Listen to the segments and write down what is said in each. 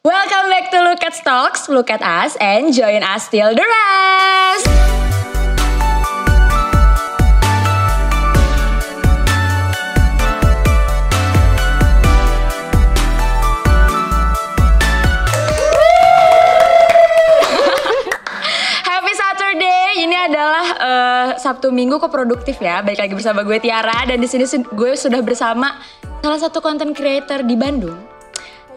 Welcome back to Look at Stocks, look at us, and join us till the rest. Happy Saturday. Ini adalah eh, Sabtu Minggu kok produktif ya. Balik lagi bersama gue Tiara dan di sini gue sudah bersama salah satu content creator di Bandung.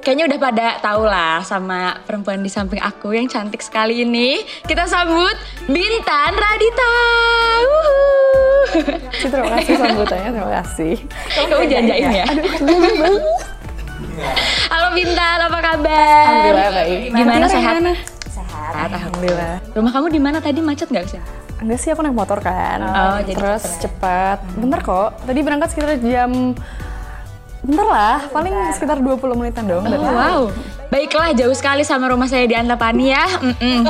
Kayaknya udah pada tahu lah sama perempuan di samping aku yang cantik sekali ini. Kita sambut Bintan Radita. Wuhu. Terima kasih sambutannya, terima kasih. Kamu janjain ya? Halo Bintan, apa kabar? Alhamdulillah baik. Gimana sehat? Sehat, alhamdulillah. Rumah kamu di mana tadi macet nggak sih? Enggak sih aku naik motor kan. Oh, jadi Terus cepet ya? cepat. Bentar kok. Tadi berangkat sekitar jam Bentar lah, paling sekitar 20 menitan dong. Oh, wow. Baiklah, jauh sekali sama rumah saya di Antapani ya. Mm-mm.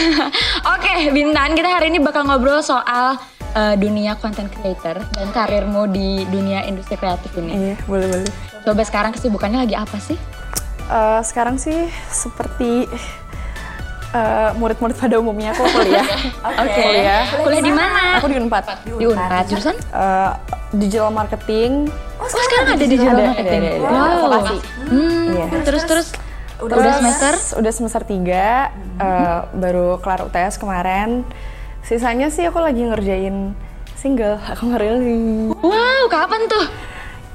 Oke, Bintan, kita hari ini bakal ngobrol soal eh, dunia content creator dan karirmu di dunia industri kreatif ini. Iya, boleh boleh. Coba sekarang kesibukannya lagi apa sih? Eh, sekarang sih seperti eh, murid-murid pada umumnya aku kuliah. Oke. Kuliah. Kuliah di mana? Aku di Unpad. Di Unpad. Jurusan? Eh, digital marketing. Oh, sekarang ada di digital Ada, marketing. ada, ada, ada. Wow. Vokasi. Hmm, Iya. terus terus udah Terus, semester? Udah semester 3, baru kelar UTS kemarin. Sisanya sih aku lagi ngerjain single, aku ngerilis. Wow, kapan tuh?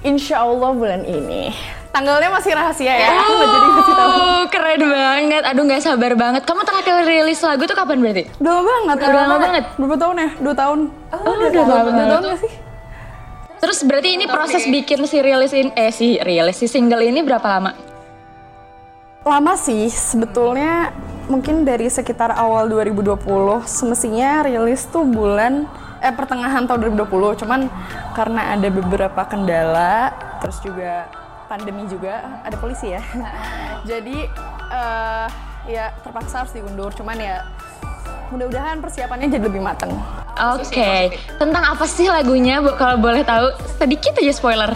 Insya Allah bulan ini. Tanggalnya masih rahasia ya, aku nggak jadi ngasih tahu. Oh, keren banget. Aduh, nggak sabar banget. Kamu terakhir rilis lagu tuh kapan berarti? Udah lama banget. Udah lama banget? Berapa tahun ya? Dua tahun. Oh, udah lama Dua banget. tahun nggak sih? Terus berarti ini proses bikin si rilis in, eh si rilis si single ini berapa lama? Lama sih, sebetulnya mungkin dari sekitar awal 2020 semestinya rilis tuh bulan eh pertengahan tahun 2020 cuman karena ada beberapa kendala terus juga pandemi juga ada polisi ya. Jadi eh, ya terpaksa harus diundur. Cuman ya mudah-mudahan persiapannya jadi lebih matang Oke, tentang apa sih lagunya Bu, kalau boleh tahu? Sedikit aja spoiler.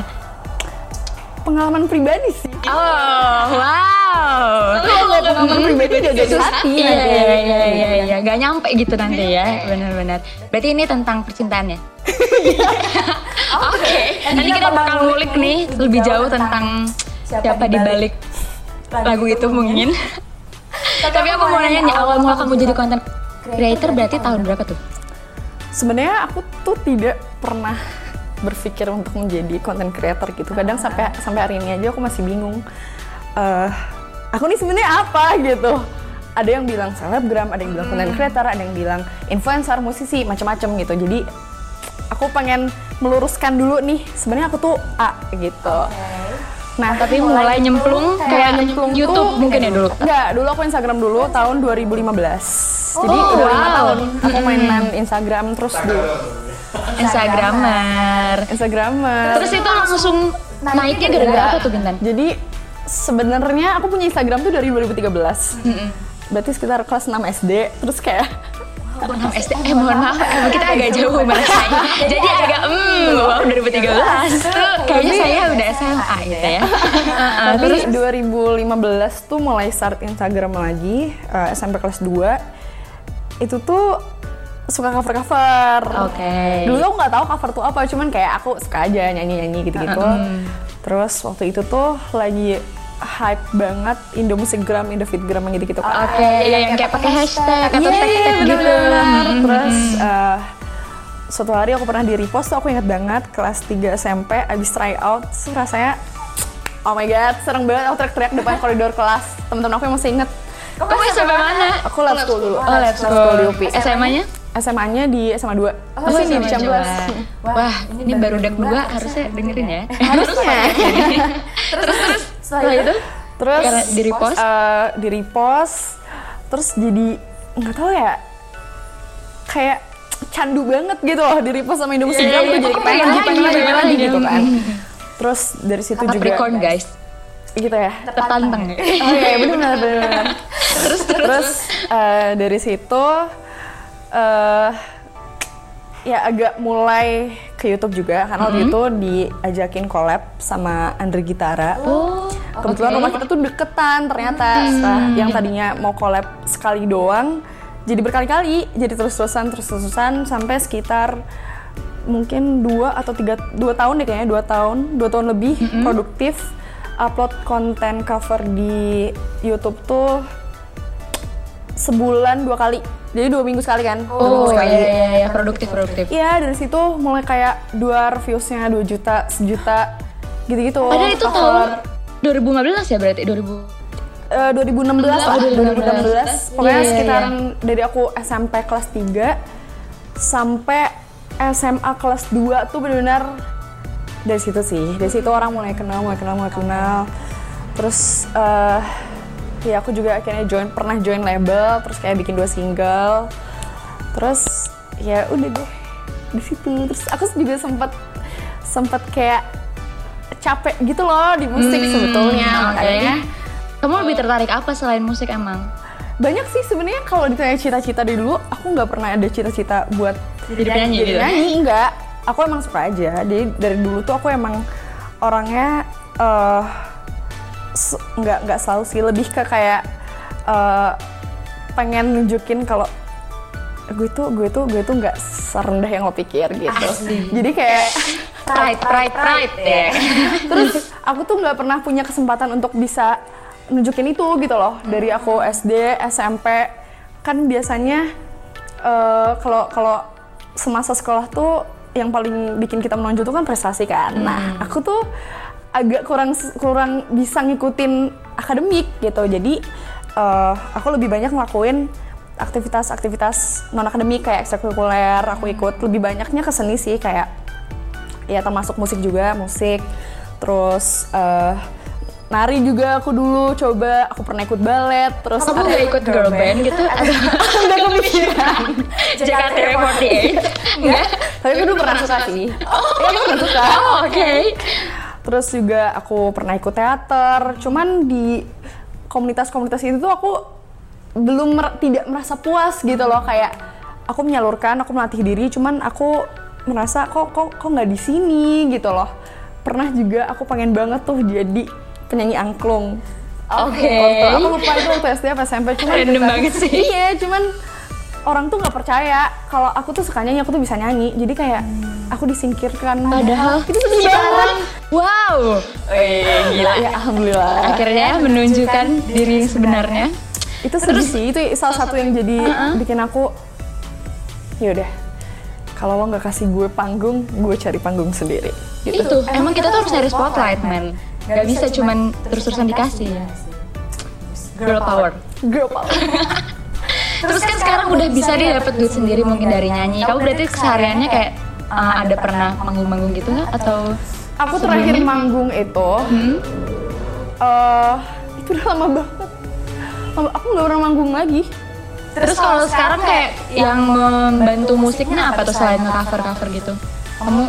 pengalaman pribadi sih Oh, wow. pengalaman pribadi udah dari hati Iya, nanti. iya, iya, iya, iya. Gak nyampe gitu nanti ya, benar-benar. Berarti ini tentang percintaannya? Oke, nanti kita bakal ngulik nih lebih jauh tentang siapa di balik lagu itu mungkin. Tapi aku mau nanya nih, awal mula kamu jadi content creator berarti tahun berapa tuh? sebenarnya aku tuh tidak pernah berpikir untuk menjadi content creator gitu. Kadang sampai sampai hari ini aja aku masih bingung eh aku nih sebenarnya apa gitu. Ada yang bilang selebgram ada yang bilang content creator ada yang bilang influencer musisi macam-macam gitu. Jadi aku pengen meluruskan dulu nih sebenarnya aku tuh A gitu nah Tapi mulai nyemplung kayak nyemplung YouTube tuh- mungkin ya dulu. Enggak, dulu aku Instagram dulu tahun 2015. Jadi Oh, udah lima wow. tahun aku mainan Instagram terus dulu. Instagramer. Instagramer. Terus itu langsung naiknya gara-gara apa tuh Bintan? Jadi sebenarnya aku punya Instagram tuh dari 2013. Berarti sekitar kelas 6 SD. Terus kayak Enam SD, eh mohon maaf, kita agak jauh merasanya. Jadi agak, hmm, wow 2013 tuh kayaknya saya udah SMA gitu ya. Heeh, tapi terus 2015 tuh mulai start Instagram lagi eh, SMP kelas 2. Itu tuh suka cover-cover. Oke. Dulu aku nggak tahu cover tuh apa, cuman kayak aku suka aja nyanyi-nyanyi gitu-gitu. Terus waktu itu tuh lagi hype banget Indo Musikgram, Indo Fitgram yang gitu-gitu kan. Oke, iya yang kayak pakai hashtag atau Iya, tag-tag iya, gitu. bener-bener. Terus eh, suatu hari aku pernah di repost tuh aku inget banget kelas 3 SMP abis try out tuh rasanya oh my god serem banget aku teriak-teriak depan koridor kelas. Temen-temen aku yang masih inget Kamu sampai mana? aku lab school dulu. Oh, lab school. Di UPI SMA-nya? SMA-nya di SMA 2 oh, Oh, sini di Ciamblas dua. Wah, ini baru dek dua harusnya. dengerin ya. harusnya. Terus terus setelah itu? terus Karena di repost? eh, di repost terus jadi nggak tahu ya kayak candu banget gitu loh di repost sama Indo Musikgram iya, tuh jadi iya. pengen Oh, lagi pengen pengen lagi pengen lagi gitu kan terus dari situ juga Capricorn guys, gitu ya tertantang ya. oh iya benar benar terus terus eh, dari situ eh ya agak mulai ke YouTube juga karena waktu itu diajakin collab sama Andre Gitara. Oh, Kebetulan oke. rumah kita tuh deketan ternyata. Setelah yang tadinya mau collab sekali doang, jadi berkali-kali, jadi terus-terusan, terus-terusan sampai sekitar mungkin dua atau tiga dua tahun deh kayaknya dua tahun dua tahun lebih produktif upload konten cover di YouTube tuh sebulan dua kali jadi dua minggu sekali kan dua minggu Oh sekali. iya iya iya produktif produktif. Iya dari situ mulai kayak dua reviewsnya 2 juta, sejuta gitu-gitu. Padahal itu Cover. tahun 2015 ya berarti 2000. Eh, 2016 lah, Oh, 2016. 2016. Pokoknya Iya, iya, sekitaran dari aku SMP kelas 3 sampai SMA kelas 2 tuh benar-benar dari situ sih. Dari situ orang mulai kenal, mulai kenal, mulai kenal. Terus eh ya aku juga akhirnya join pernah join label, terus kayak bikin dua single. Terus ya udah deh di situ. Terus aku juga sempat sempat kayak capek gitu loh di musik sebetulnya Hmm, oke. makanya Kamu lebih tertarik apa selain musik emang? banyak sih sebenarnya kalau ditanya cita-cita dari dulu aku nggak pernah ada cita-cita buat Jadi penyanyi jadi gitu? penyanyi enggak aku emang suka aja jadi dari dulu tuh aku emang orangnya se- nggak nggak selalu sih lebih ke kayak eh, pengen nunjukin kalau gue tuh gue tuh gue tuh nggak serendah yang lo pikir gitu jadi kayak Pride, pride, pride ya. terus aku tuh nggak pernah punya kesempatan untuk bisa nunjukin itu gitu loh dari aku SD SMP kan biasanya eh, kalau kalau semasa sekolah tuh yang paling bikin kita menonjol tuh kan prestasi kan. Nah aku tuh agak kurang kurang bisa ngikutin akademik gitu. Jadi eh, aku lebih banyak ngelakuin aktivitas-aktivitas non akademik kayak ekstrakurikuler. Aku ikut lebih banyaknya ke seni sih kayak ya termasuk musik juga musik. Terus eh, nari juga aku dulu coba aku pernah ikut balet terus Kamu ada- nggak ikut girl band gitu? Atau nggak kepikiran JKT48? Enggak? tapi aku dulu pernah suka sih ya aku pernah suka Oh, oke. terus juga aku pernah ikut teater cuman di komunitas-komunitas itu tuh aku belum mer- tidak merasa puas gitu loh kayak aku menyalurkan aku melatih diri cuman aku merasa kok kok kok nggak di sini gitu loh pernah juga aku pengen banget tuh jadi penyanyi angklung. Oke. Waktu- aku lupa itu waktu SD apa SMP cuman Random banget sih. iya cuman orang tuh nggak percaya. Kalau aku tuh suka nyanyi aku tuh bisa nyanyi. Jadi kayak aku disingkirkan. Padahal itu sedih banget wow. Eh, gila. ya alhamdulillah. Akhirnya menunjukkan diri yang sebenarnya. itu sedih sih. Itu salah satu yang jadi bikin aku ya udah kalau lo nggak kasih gue panggung gue cari panggung sendiri. Gitu. Itu, emang kita tuh harus nyari spotlight, man. Gak bisa cuman terus-terusan dikasih. Girl power. girl power. Terus kan sekarang udah bisa deh dapet duit sendiri mungkin dari nyanyi. Kamu berarti kesehariannya kayak uh, ada pernah manggung-manggung gitu nggak? Atau aku terakhir manggung itu eh itu udah lama banget. Aku nggak pernah manggung lagi. Terus kalau sekarang kayak yang membantu musiknya apa tuh selain cover-cover gitu? Kamu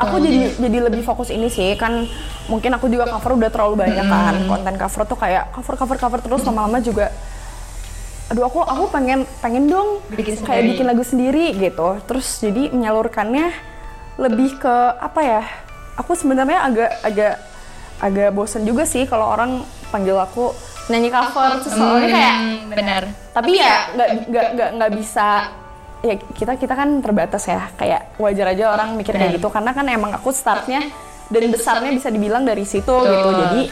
aku jadi jadi lebih fokus ini sih kan mungkin aku juga cover udah terlalu banyak kan. Konten cover tuh kayak cover cover cover terus lama-lama juga aduh aku aku pengen pengen dong Bikin kayak sendiri. bikin lagu sendiri gitu. Terus jadi menyalurkannya lebih ke apa ya aku sebenarnya agak agak agak bosen juga sih kalau orang panggil aku nyanyi cover. Soalnya kayak Hmm, benar. tapi ya nggak nggak nggak nggak bisa ya kita kita kan terbatas ya. Kayak wajar aja orang mikir kayak gitu karena kan emang aku startnya dan besarnya bisa dibilang dari situ gitu. Jadi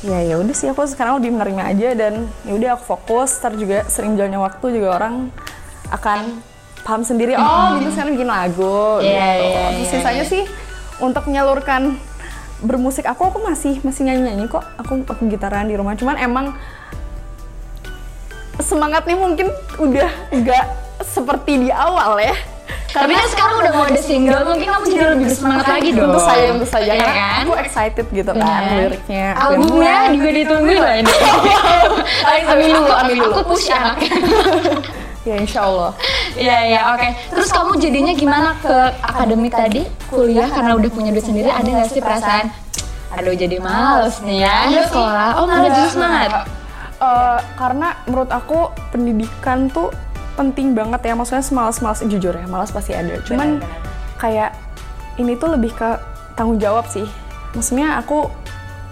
ya ya udah sih aku sekarang lebih menerima aja dan ya udah aku fokus. Ntar juga sering jalannya waktu juga orang akan paham sendiri oh gitu sekarang bikin lagu Iya, gitu. Iya, Terus iya, sisanya sih untuk menyalurkan bermusik aku aku masih masih nyanyi nyanyi kok. Aku aku gitaran di rumah. Cuman emang semangatnya mungkin udah nggak seperti di awal ya. Tapi kan sekarang udah mau ada single, mungkin kamu jadi lebih bersemangat lagi dong. Tentu saja, tentu saja. Iya Karena kan? aku excited gitu kan Bener. liriknya. Albumnya buat. juga ditunggu loh ini. Amin dulu, amin dulu. Aku push anaknya. Ya insya Allah. Iya iya oke. Terus kamu jadinya gimana ke akademik tadi kuliah karena udah punya duit sendiri ada nggak sih perasaan? Aduh jadi males nih ya sekolah. Oh malah jadi semangat. Eh, karena menurut aku pendidikan tuh penting banget ya. Maksudnya semalas-malas jujur ya, malas pasti ada. Cuman kayak ini tuh lebih ke tanggung jawab sih. Maksudnya aku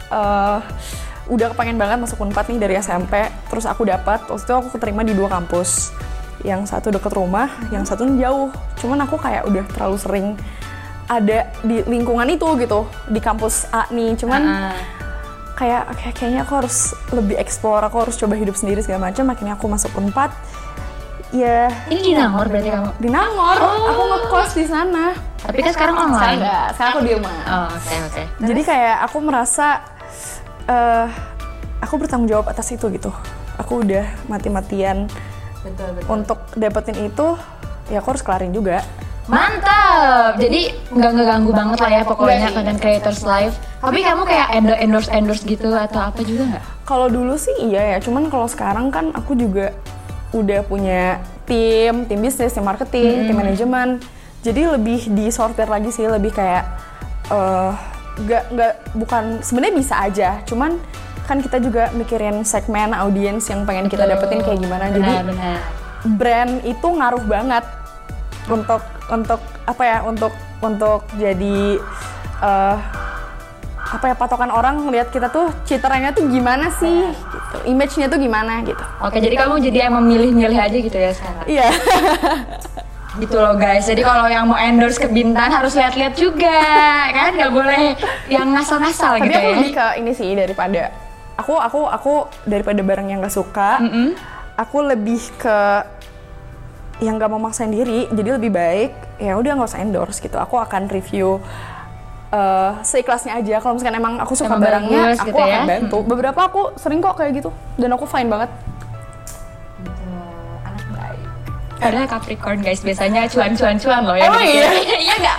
eh, udah kepengen banget masuk Unpad nih dari SMP, terus aku dapat. Waktu itu aku keterima di dua kampus. Yang satu deket rumah, yang satu jauh. Cuman aku kayak udah terlalu sering ada di lingkungan itu gitu, di kampus A nih. Cuman Ah. kayak kayak- kayaknya aku harus lebih explore, aku harus coba hidup sendiri segala macam. Akhirnya aku masuk Unpad. Ya Ini di Nangor berarti kamu? di Nangor, aku ngekos di sana. Tapi kan sekarang Sekarang online. enggak, sekarang aku di rumah. Oh, oke oke. Jadi kayak aku merasa eh aku bertanggung jawab atas itu gitu. Aku udah mati-matian Betul betul. untuk dapetin itu, ya aku harus kelarin juga. Mantap. Jadi nggak ngeganggu banget lah ya pokoknya Nggak sih. content creators live. Tapi kamu kayak endo- endorse endorse gitu atau apa juga nggak? Kalau dulu sih iya ya, cuman kalau sekarang kan aku juga udah punya tim, tim bisnis, tim marketing, tim manajemen. Jadi lebih disortir lagi sih, lebih kayak eh nggak nggak bukan sebenarnya bisa aja, cuman kan kita juga mikirin segmen audiens yang pengen kita dapetin kayak gimana. Jadi benar. brand itu ngaruh banget untuk untuk apa ya untuk untuk jadi eh, apa ya patokan orang ngelihat kita tuh citranya tuh gimana sih image-nya tuh gimana gitu Oke, jadi kamu jadi emang milih-milih aja gitu ya sekarang. iya Gitu loh guys. Jadi kalau yang mau endorse ke Bintan harus lihat-lihat juga, kan? Nggak boleh yang ngasal-ngasal tapi gitu aku ya. lebih ke ini sih daripada aku aku aku daripada barang yang gak suka aku lebih ke yang gak mau maksain diri jadi lebih baik ya udah nggak usah endorse gitu aku akan review eh, seikhlasnya aja kalau misalkan emang aku suka Emang barangnya bagus aku gitu ya. akan bantu beberapa aku sering kok kayak gitu dan aku fine banget Anak baik. Padahal Capricorn guys biasanya cuan-cuan-cuan loh ya. Emang iya? Iya nggak?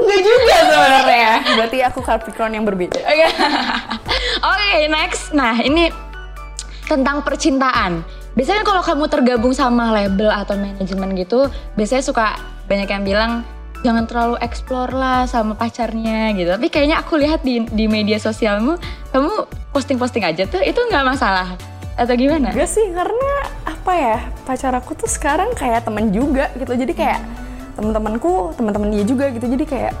Enggak juga sebenarnya berarti aku Capricorn yang berbeda Oke, Oke, next. Nah, ini tentang percintaan. Biasanya kalau kamu tergabung sama label atau manajemen gitu, biasanya suka banyak yang bilang jangan terlalu explore lah sama pacarnya gitu. Tapi kayaknya aku lihat di di media sosialmu, kamu posting-posting aja tuh, itu nggak masalah atau gimana? Enggak sih, karena apa ya pacar aku tuh sekarang kayak temen juga gitu. Jadi kayak teman-temanku, teman-teman dia juga gitu. Jadi kayak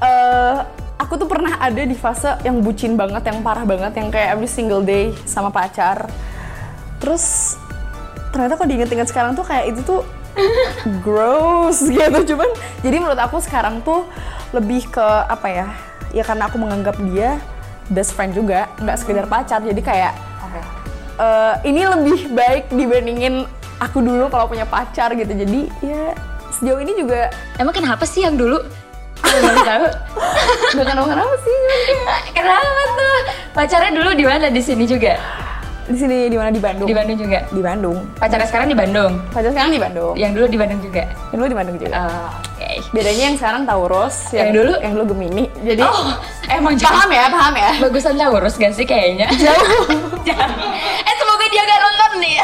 eh aku tuh pernah ada di fase yang bucin banget, yang parah banget, yang kayak every single day sama pacar. Terus ternyata kalau diinget-inget sekarang tuh kayak itu tuh gross gitu. Cuman jadi menurut aku sekarang tuh lebih ke apa ya? Ya karena aku menganggap dia best friend juga, nggak sekedar pacar. Jadi kayak eh, ini lebih baik dibandingin aku dulu kalau punya pacar gitu. Jadi ya sejauh ini juga Emang kenapa sih yang dulu? Tahu. nggak kenapa kenapa sih. kenapa tuh? Pacarnya dulu di mana? Di sini juga? Di sini di mana di Bandung? Di Bandung juga? Di Bandung. Pacarnya sekarang di Bandung? Pacar sekarang di Bandung. Yang dulu di Bandung juga? Yang dulu di Bandung juga. Oh, Oke. Bedanya yang sekarang Taurus, Yang dulu? yang dulu Gemini. Jadi Oh, emang paham ya, paham ya. Bagusan Taurus gak sih kayaknya? Jauh. eh semoga dia gak nonton nih.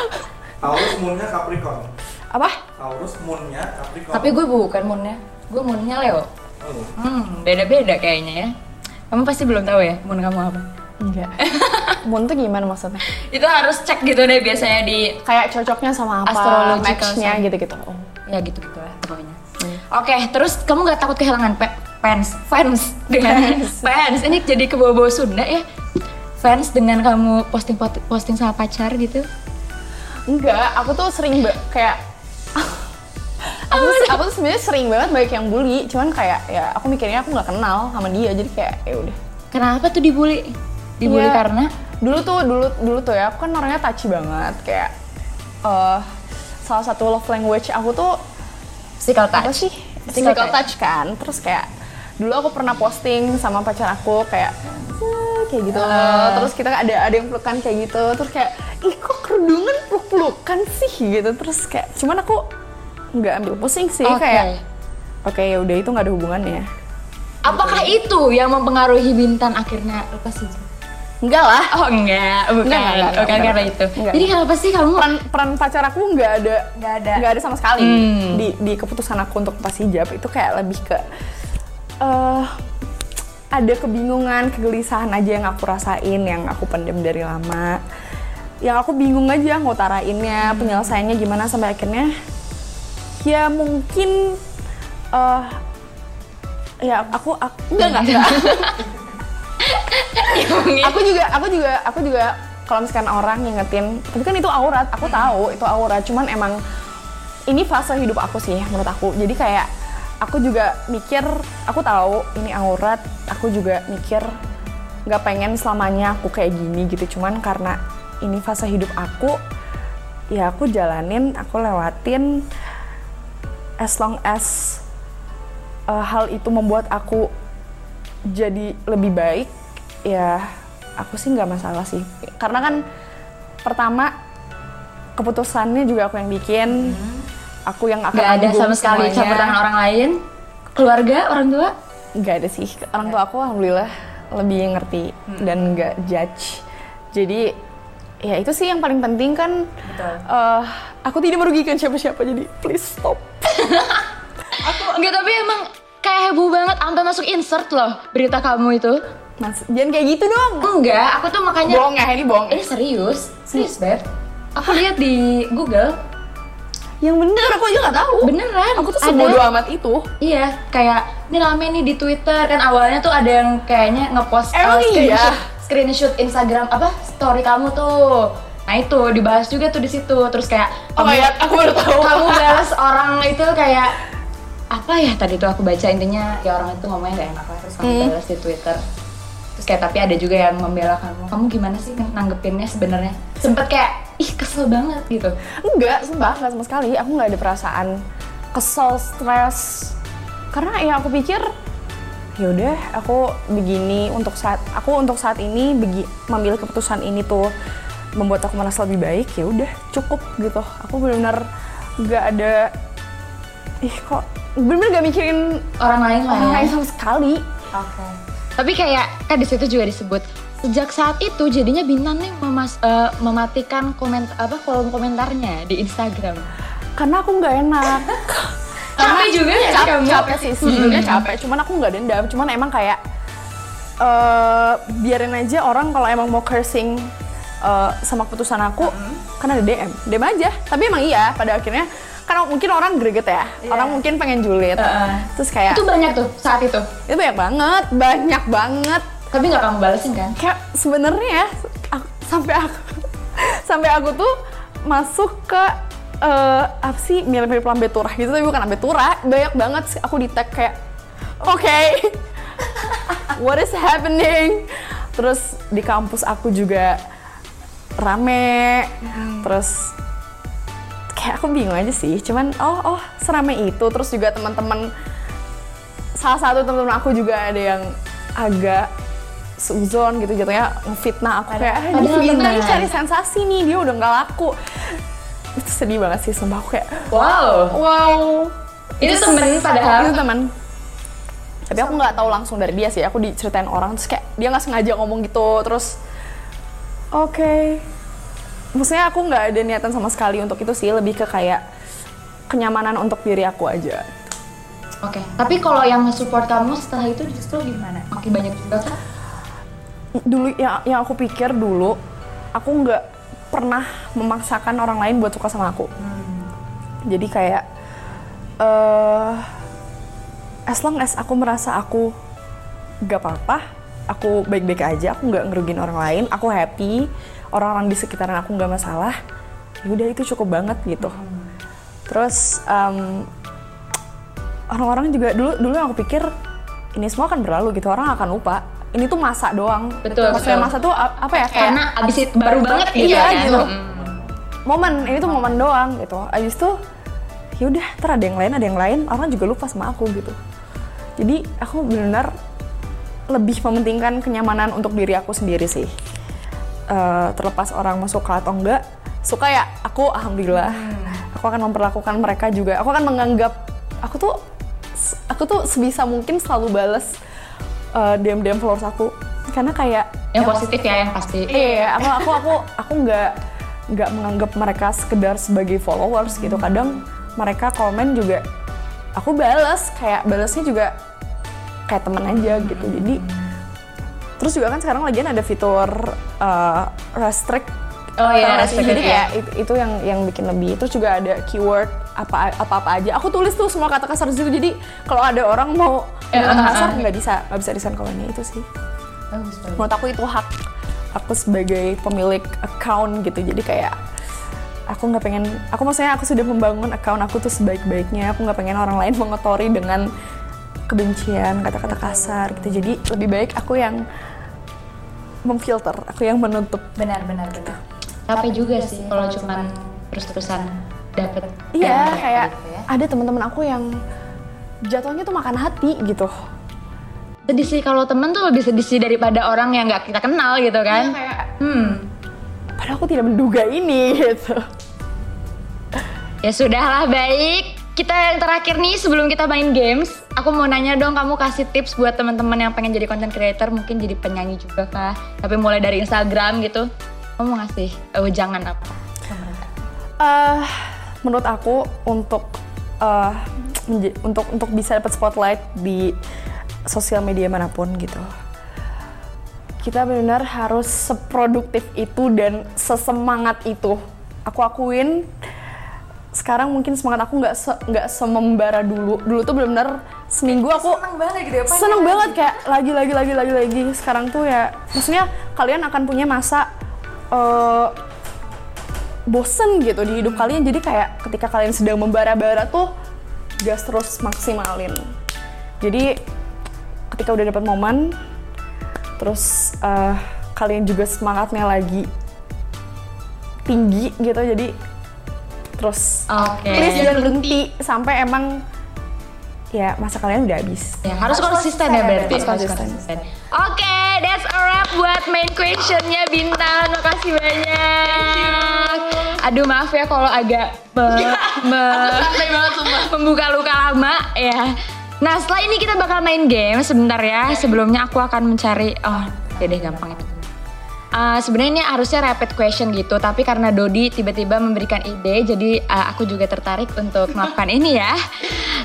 Taurus moonnya Capricorn. Apa? Taurus moonnya Capricorn. Tapi gue bukan moonnya. Gue moonnya Leo. Oh. Hmm, beda-beda kayaknya ya. Kamu pasti belum tahu ya moon kamu apa? Enggak. Moon tuh gimana maksudnya? Itu harus cek gitu deh biasanya di Kayak cocoknya sama apa, match-nya gitu-gitu. Oh. ya gitu-gitu lah pokoknya. Oke, terus kamu gak takut kehilangan pe- fans? Fans dengan fans. Ini jadi ke bawah Sunda ya. Fans dengan kamu posting posting sama pacar gitu. Enggak, aku tuh sering kayak aku tuh, aku tuh sebenarnya sering banget banyak yang bully, cuman kayak ya aku mikirnya aku nggak kenal sama dia, jadi kayak ya udah. Kenapa tuh dibully? Dibully Iya. karena dulu tuh dulu dulu tuh ya aku kan orangnya touchy banget kayak eh salah satu love language aku tuh physical apa touch. sih Physical physical touch kan terus kayak dulu aku pernah posting sama pacar aku kayak "Eh," kayak gitu Ah. terus kita ada ada yang pelukan kayak gitu terus kayak ih kok kerudungan peluk pelukan sih gitu terus kayak cuman aku nggak ambil pusing sih Oke. kayak oke ya udah itu nggak ada hubungannya Apakah itu yang mempengaruhi Bintan akhirnya lepas hijab? Enggak lah Oh enggak, bukan. Enggak, enggak, enggak, bukan enggak, karena enggak. itu. Enggak. Jadi kenapa sih kamu peran peran pacar aku nggak ada Nggak ada. nggak ada sama sekali Hmm. di di keputusan aku untuk lepas hijab itu kayak lebih ke eh ada kebingungan kegelisahan aja yang aku rasain yang aku pendem dari lama yang aku bingung aja ngutarainnya Hmm. penyelesaiannya gimana sampai akhirnya ya mungkin eh ya aku, aku enggak enggak, enggak. aku juga aku juga aku juga kalau misalkan orang ngingetin tapi kan itu aurat aku tahu itu aurat cuman emang ini fase hidup aku sih menurut aku. Jadi kayak aku juga mikir aku tahu ini aurat aku juga mikir nggak pengen selamanya aku kayak gini gitu. Cuman karena ini fase hidup aku ya aku jalanin aku lewatin as long as uh, hal itu membuat aku jadi lebih baik ya aku sih nggak masalah sih. Karena kan pertama keputusannya juga aku yang bikin. Aku yang akan Gak ada sama sekali campur tangan orang lain, keluarga, orang tua. nggak ada sih. Orang tua aku alhamdulillah lebih ngerti dan nggak judge. Jadi ya itu sih yang paling penting kan eh, aku tidak merugikan siapa-siapa jadi please stop. Enggak tapi emang kayak heboh banget. Sampai masuk insert loh berita kamu itu. Mas jangan kayak gitu dong Enggak, aku tuh makanya bohong ya ini bohong ini serius, serius beb. Aku lihat di Google yang bener aku aja nggak tahu beneran. aku tuh ada. sebodoh amat itu Iya, kayak ini rame nih di Twitter kan awalnya tuh ada yang kayaknya ngepost Emang uh, iya? screenshot, screenshot Instagram apa story kamu tuh. Nah itu dibahas juga tuh di situ. Terus kayak oh my god aku baru tahu kamu balas orang itu kayak apa ya tadi tuh aku baca intinya ya orang itu ngomongnya gak enak lah terus kamu Hmm. balas di Twitter kayak tapi ada juga yang membela kamu kamu gimana sih nanggepinnya sebenarnya sempet kayak ih kesel banget gitu Enggak, sumpah enggak sama sekali. Aku nggak ada perasaan kesel, stres. Karena ya aku pikir ya udah aku begini untuk saat aku untuk saat ini begi, memilih keputusan ini tuh membuat aku merasa lebih baik ya udah cukup gitu. Aku benar-benar nggak ada ih kok bener-bener gak mikirin orang lain lah orang ya lain sama sekali. Oke. Tapi kayak kan di situ juga disebut. Sejak saat itu jadinya Binan nih memas- eh, mematikan komentar apa kolom komentarnya di Instagram. Karena aku nggak enak. Capek juga ya capek, kamu? capek sih sebenarnya capek. Cuman aku nggak dendam. Cuman emang kayak eh biarin aja orang kalau emang mau cursing eh, sama keputusan aku kan ada DM DM aja. Tapi emang iya pada akhirnya karena mungkin orang greget ya. Orang mungkin pengen julid. Heeh. terus kayak Itu banyak tuh saat itu. itu banyak banget banyak banget. Tapi nggak kamu balesin kan? kayak sebenarnya aku- sampai aku sampai aku tuh masuk ke eh, apa sih mirip-mirip lambe turah gitu tapi bukan lambe turah banyak banget sih. Aku di tag kayak oke what is happening? Terus di kampus aku juga rame terus kayak aku bingung aja sih. Cuman oh oh serame itu. Terus juga teman-teman salah satu teman-teman aku juga ada yang agak suzon gitu jatuhnya ngefitnah aku kayak ah, dia teman. nih cari sensasi nih dia udah nggak laku. Itu sedih banget sih sumpah aku kayak Wow. wow. Itu temen padahal. itu teman tapi aku nggak tahu langsung dari dia sih. Aku diceritain orang terus kayak dia nggak sengaja ngomong gitu. Terus oke maksudnya aku nggak ada niatan sama sekali untuk itu sih lebih ke kayak kenyamanan untuk diri aku aja Oke. Tapi kalau yang support kamu setelah itu justru gimana? Makin banyak juga kan? dulu yang yang aku pikir dulu aku nggak pernah memaksakan orang lain buat suka sama aku jadi kayak eh as long as aku merasa aku gak apa-apa aku baik-baik aja aku nggak ngerugin orang lain aku happy orang-orang di sekitaran aku nggak masalah ya udah itu cukup banget gitu. Terus em, orang-orang juga dulu dulu aku pikir ini semua akan berlalu gitu orang akan lupa. Ini tuh masa doang. Betul, maksudnya betul. masa tuh apa ya kayak Karena abis itu baru banget gitu iya kan? gitu. Momen ini tuh momen doang gitu. Abis itu yaudah ntar ada yang lain ada yang lain orang juga lupa sama aku gitu. Jadi aku benar lebih mementingkan kenyamanan untuk diri aku sendiri sih Eh, terlepas orang mau suka atau enggak suka ya aku alhamdulillah. Aku akan memperlakukan mereka juga. Aku akan menganggap aku tuh aku tuh sebisa mungkin selalu bales eh, DM DM followers aku. Karena kayak Yang positif ya, yang pasti. Iya, aku aku aku aku nggak nggak menganggap mereka sekedar sebagai followers gitu. Kadang mereka komen juga aku balas kayak balasnya juga kayak temen aja gitu. Jadi terus juga kan sekarang lagi ada fitur uh, restrict Oh iya, restrict, Jadi iya. kayak itu, itu yang yang bikin lebih. Terus juga ada keyword apa apa apa aja. Aku tulis tuh semua kata kasar situ. Jadi kalau ada orang mau Eh, kata ah, kasar ah. nggak bisa nggak bisa disan kolonnya itu sih. Bagus, bagus. menurut aku itu hak aku sebagai pemilik account gitu. Jadi kayak aku nggak pengen aku maksudnya aku sudah membangun account aku tuh sebaik-baiknya. Aku nggak pengen orang lain mengotori dengan kebencian kata-kata kasar gitu. jadi lebih baik aku yang memfilter aku yang menutup benar benar benar Capek juga sih kalau cuman terus-terusan dapet iya kayak gitu ya. ada teman-teman aku yang jatuhnya tuh makan hati gitu Sedih sih kalau temen tuh lebih sedih sih daripada orang yang nggak kita kenal gitu kan. kayak Hmm. padahal aku tidak menduga ini gitu Ya sudahlah baik. Kita yang terakhir nih sebelum kita main games, aku mau nanya dong kamu kasih tips buat teman-teman yang pengen jadi content creator, mungkin jadi penyanyi juga kah? Tapi mulai dari Instagram gitu. Kamu ngasih eh, jangan apa? Eh, menurut aku untuk menja- untuk untuk bisa dapat spotlight di sosial media mana pun gitu kita benar harus seproduktif itu dan sesemangat itu aku akuin sekarang mungkin semangat aku nggak se nggak semembara dulu dulu tuh benar-benar seminggu aku seneng banget gitu ya Pak. seneng banget kayak lagi lagi lagi lagi lagi. Sekarang tuh ya maksudnya kalian akan punya masa eh, bosen gitu di hidup kalian. Jadi kayak ketika kalian sedang membara-bara tuh gas terus maksimalin. Jadi ketika udah dapat momen terus eh, kalian juga semangatnya lagi tinggi gitu. Jadi terus Oke. please jangan berhenti sampai emang ya masa kalian udah habis Ya, harus konsisten ya berarti. Harus konsisten. Oke, that's a wrap buat main questionnya Bintang. Makasih banyak. Aduh maaf ya kalau agak me- me- membuka luka lama ya. Nah setelah ini kita bakal main game sebentar ya. Sebelumnya aku akan mencari, oh ya deh gampang itu. Uh, sebenarnya ini harusnya rapid question gitu, tapi karena Dodi tiba-tiba memberikan ide, jadi uh, aku juga tertarik untuk melakukan ini ya.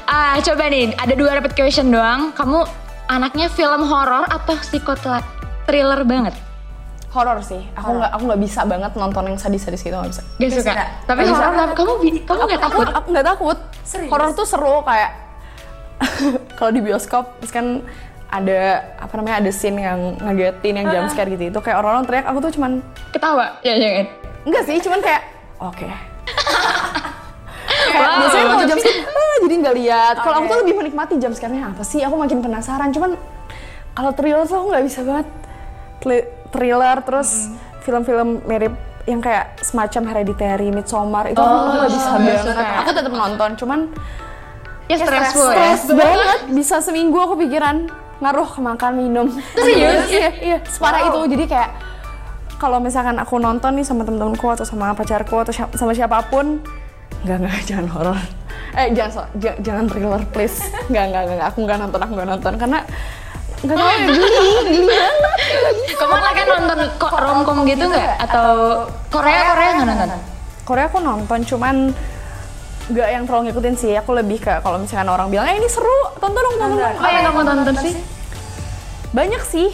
Uh, coba nih, ada dua rapid question doang. Kamu anaknya film horor atau psikotra thriller banget? horor sih aku nggak aku nggak bisa banget nonton yang sadis-sadis gitu nggak bisa Gak suka. suka. Tapi horor, tapi kamu kamu nggak aku takut? aku nggak takut horor tuh seru kayak kalau di bioskop terus kan ada apa namanya ada scene yang ngagetin yang jump scare gitu itu kayak orang-orang teriak aku tuh cuman Ketawa? Ya jangan. enggak sih cuman kayak oke kayak Wow. biasanya kalau jump scare ah, jadi nggak lihat kalau aku tuh lebih menikmati jump scare-nya apa sih aku makin penasaran cuman kalau thriller tuh aku nggak bisa banget thriller terus film-film mirip yang kayak semacam Hereditary, Midsommar itu aku nggak bisa nggak banget. suka. Aku tetap nonton, cuman Ya stressful ya? stres banget. Bisa seminggu aku pikiran ngaruh ke makan minum. Serius? iya, iya, separah itu. Jadi kayak kalau misalkan aku nonton nih sama temen-temenku atau sama pacarku atau siap- sama siapa pun, nggak nggak jangan horor. Eh jangan jangan thriller please. Nggak nggak nggak aku nggak nonton aku nggak nonton karena nggak tahu ya geli geli banget. Kamu anaknya nonton kok romcom gitu nggak? Atau Korea Korea nggak nonton? Korea aku nonton cuman nggak yang terlalu ngikutin sih aku lebih ke kalau misalkan orang bilang eh ini seru tonton dong tonton dong Apa yang kamu tonton sih? Banyak sih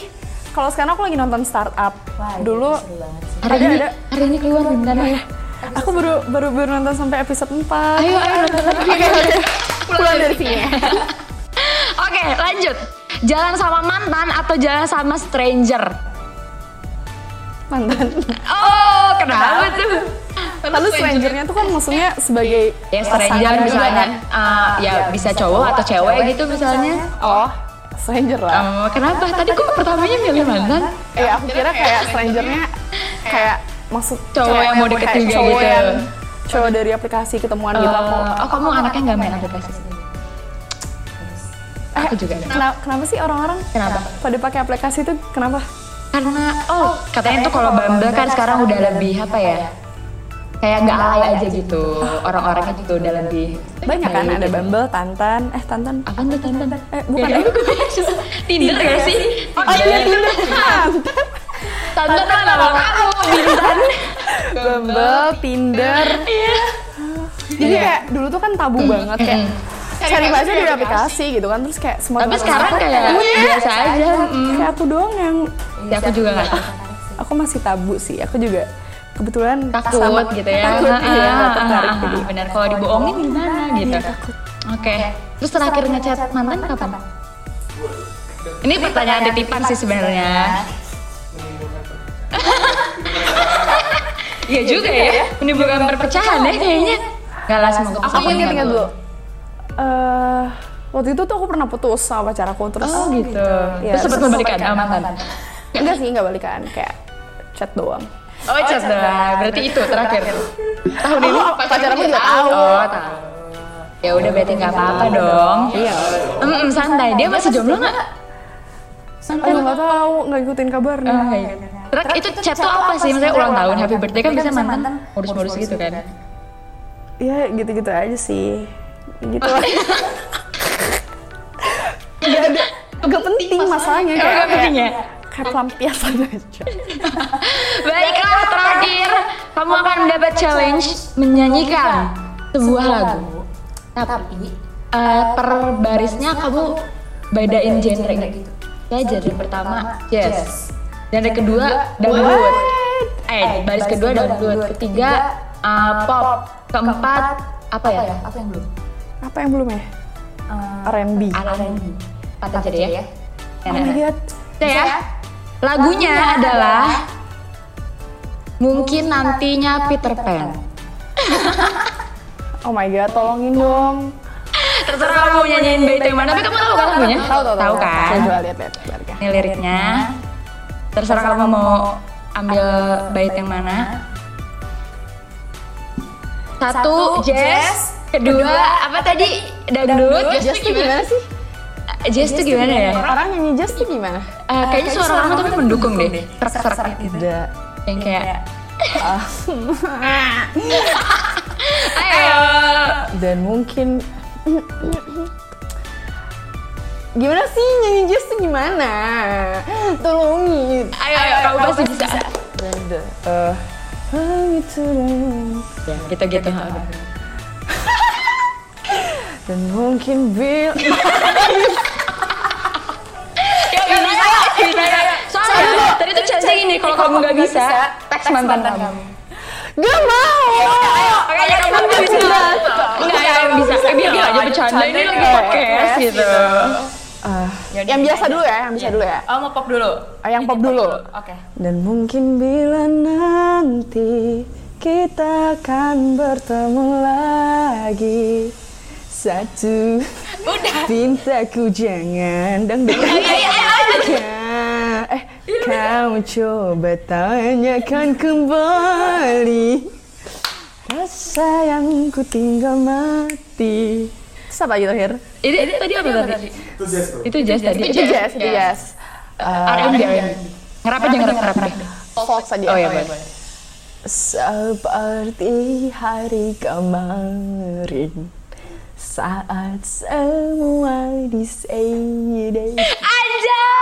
kalau sekarang aku lagi nonton startup Wah, itu dulu. Hari Ada, ini, ada. hari ini keluar bentar ya. aku baru baru baru nonton sampai episode 4 Ayo, ayo nonton lagi. pulang dari sini ya Oke, lanjut. Jalan sama mantan atau jalan sama stranger? mantan Oh, kenapa tuh? lalu strangernya tuh kan maksudnya sebagai Ya stranger misalnya, uh, ya bisa cowok atau cewek gitu misalnya. oh stranger lah Oh, kenapa? Tadi kok pertamanya milih mantan? eh aku kira kayak strangernya kayak maksud Cowok yang mau deket kayak juga cowok gitu. yang cowok dari aplikasi ketemuan gitu aku Oh, kamu anaknya nggak main aplikasi? Aku juga. kenapa, kenapa sih orang-orang Kenapa? pada pakai aplikasi itu kenapa Karena oh katanya tuh kalau Bumble kan sekarang udah lebih apa ya? Kayak nggak alay aja gitu. Orang-orangnya juga. udah lebih banyak kan ada gitu. Bumble Tantan. Eh Tantan? Apa tuh Tantan? eh bukan. Ya, eh Tinder gak sih? oh iya Tinder. Tantan Tantan nama kamu, Bintan. Bumble Tinder. Jadi kayak dulu tuh kan tabu banget kayak cari pacar di aplikasi. gitu kan terus kayak semua Tapi sekarang kayak biasa aja. mm. kayak aku doang yang Ya, aku juga nggak aku masih tabu sih aku juga kebetulan takut sama- gitu ya. takut iya Ah, nggak tertarik ah, jadi Benar, kalau dibohongin gimana gitu. Iya, takut Oke. Terus terakhir ngechat mantan kapan? Ini pertanyaan titipan sih sebenarnya. Iya juga ya, menimbulkan perpecahan ya kayaknya. Gak lah semoga. aku ingat ingat dulu Eh, waktu itu tuh aku pernah putus sama pacar aku terus Oh gitu. Iya, Terus sempat membalikan sama mantan. enggak sih enggak balikan kayak chat doang Oh chat doang. Berarti itu terakhir. Tahun ini pacar aku juga tahu Oh tahu. Ya udah berarti nggak apa-apa dong. iya Mm, santai. Dia masih jomblo nggak? Aduh nggak tahu nggak ikutin kabarnya Oh, iya. Terus itu chat tuh apa sih? Misalnya ulang tahun, happy birthday kan bisa mantan ngurus-ngurus gitu kan? ya gitu-gitu aja sih gitu lah ada nggak penting masalahnya Oh, nggak penting ya? Kayak pelampiasan aja Baiklah, terakhir kamu akan mendapat challenge menyanyikan sebuah lagu. Tapi eh, per barisnya kamu bedain genre gitu. Ya, genre pertama jazz. Genre kedua dangdut. Eh, baris kedua dangdut. Ketiga eh, pop. Keempat apa ya? Apa yang belum? apa yang belum ya R&B R&B. Empat aja deh ya. oh my god Udah ya. Lagunya adalah mungkin nantinya Peter Pan. oh my god tolongin dong Terserah kamu nyanyiin bait yang mana, tapi kamu tahu kan lagunya? tahu tahu Tahu kan? coba lihat lihat liriknya Ini liriknya. Terserah kamu mau ambil bait yang mana. Satu, jazz. Kedua, apa tadi? Dangdut. jazz gimana sih Jazz tuh gimana ya? orang nyanyi jazz tuh gimana Eh, kayaknya suara kamu tapi mendukung deh. Serak-serak gitu. ada Yang kayak... Ayo. dan mungkin gimana sih nyanyi jazz tuh gimana tolongin Ayo, ayo, kamu pasti bisa. Ada eh langit turun Ya, gitu-gitu. dan mungkin bil Tadi tuh chance ini kalau kamu nggak bisa, teks mantan kamu. gak mau. Makanya kamu bisa. Enggak, kamu bisa. Eh, bilang aja bercanda ini lagi podcast gitu. Ah, yang biasa dulu ya yang biasa dulu ya. Oh, mau pop dulu. Ah, yang pop dulu. Oke. dan mungkin bila nanti kita akan bertemu lagi. Satu pintaku jangan dangdut. Eh kamu coba tanyakan kembali rasa yang ku tinggal mati Terus apa lagi terakhir? Ini, ini tadi apa tadi? Itu jazz tuh. Itu jazz tadi. Itu jazz, itu jazz. R&B, R&B. Ngerap aja ngerap ngerap deh. Folk saja. Oh iya, boleh. Seperti hari kemarin saat semua di sini Anjay!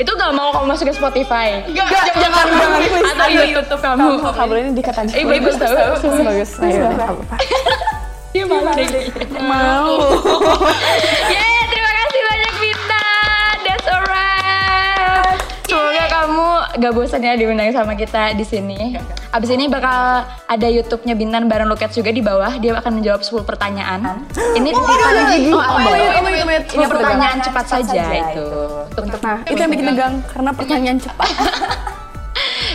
Itu gak mau kamu masuk ke Spotify. Gak, jangan, jangan, please. Atau YouTube kamu. kabel ini dikat aja. Eh, bagus tau. bagus. Apa-apa. Dia malu deh. Mau. Yeay, gak bosan ya diundang sama kita di sini. Abis ini bakal ada YouTube-nya Bintan bareng Luket juga di bawah. Dia akan menjawab 10 pertanyaan. Ini titipan lagi. Oh, Oh, oh. Ini pertanyaan cepat saja itu. Untuk Nah, itu yang bikin tegang karena pertanyaan cepat.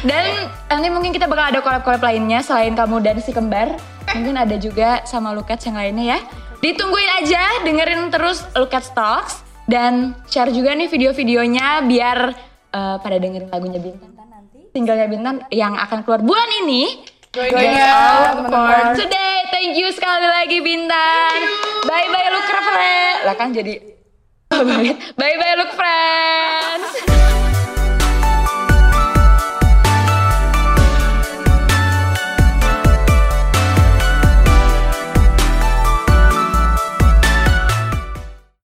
Dan nanti mungkin kita bakal ada collab-collab lainnya selain kamu dan si kembar. Mungkin ada juga sama Lukat yang lainnya ya. Ditungguin aja, dengerin terus Lukat Talks. Dan share juga nih video-videonya biar eh, pada dengerin lagunya Bintan nanti. Tinggalnya Bintan yang akan keluar bulan ini. Going out, for today. Thank you sekali lagi Bintan. Bye-bye Lukra Fre. Lah kan jadi... Bye-bye Luk Fre.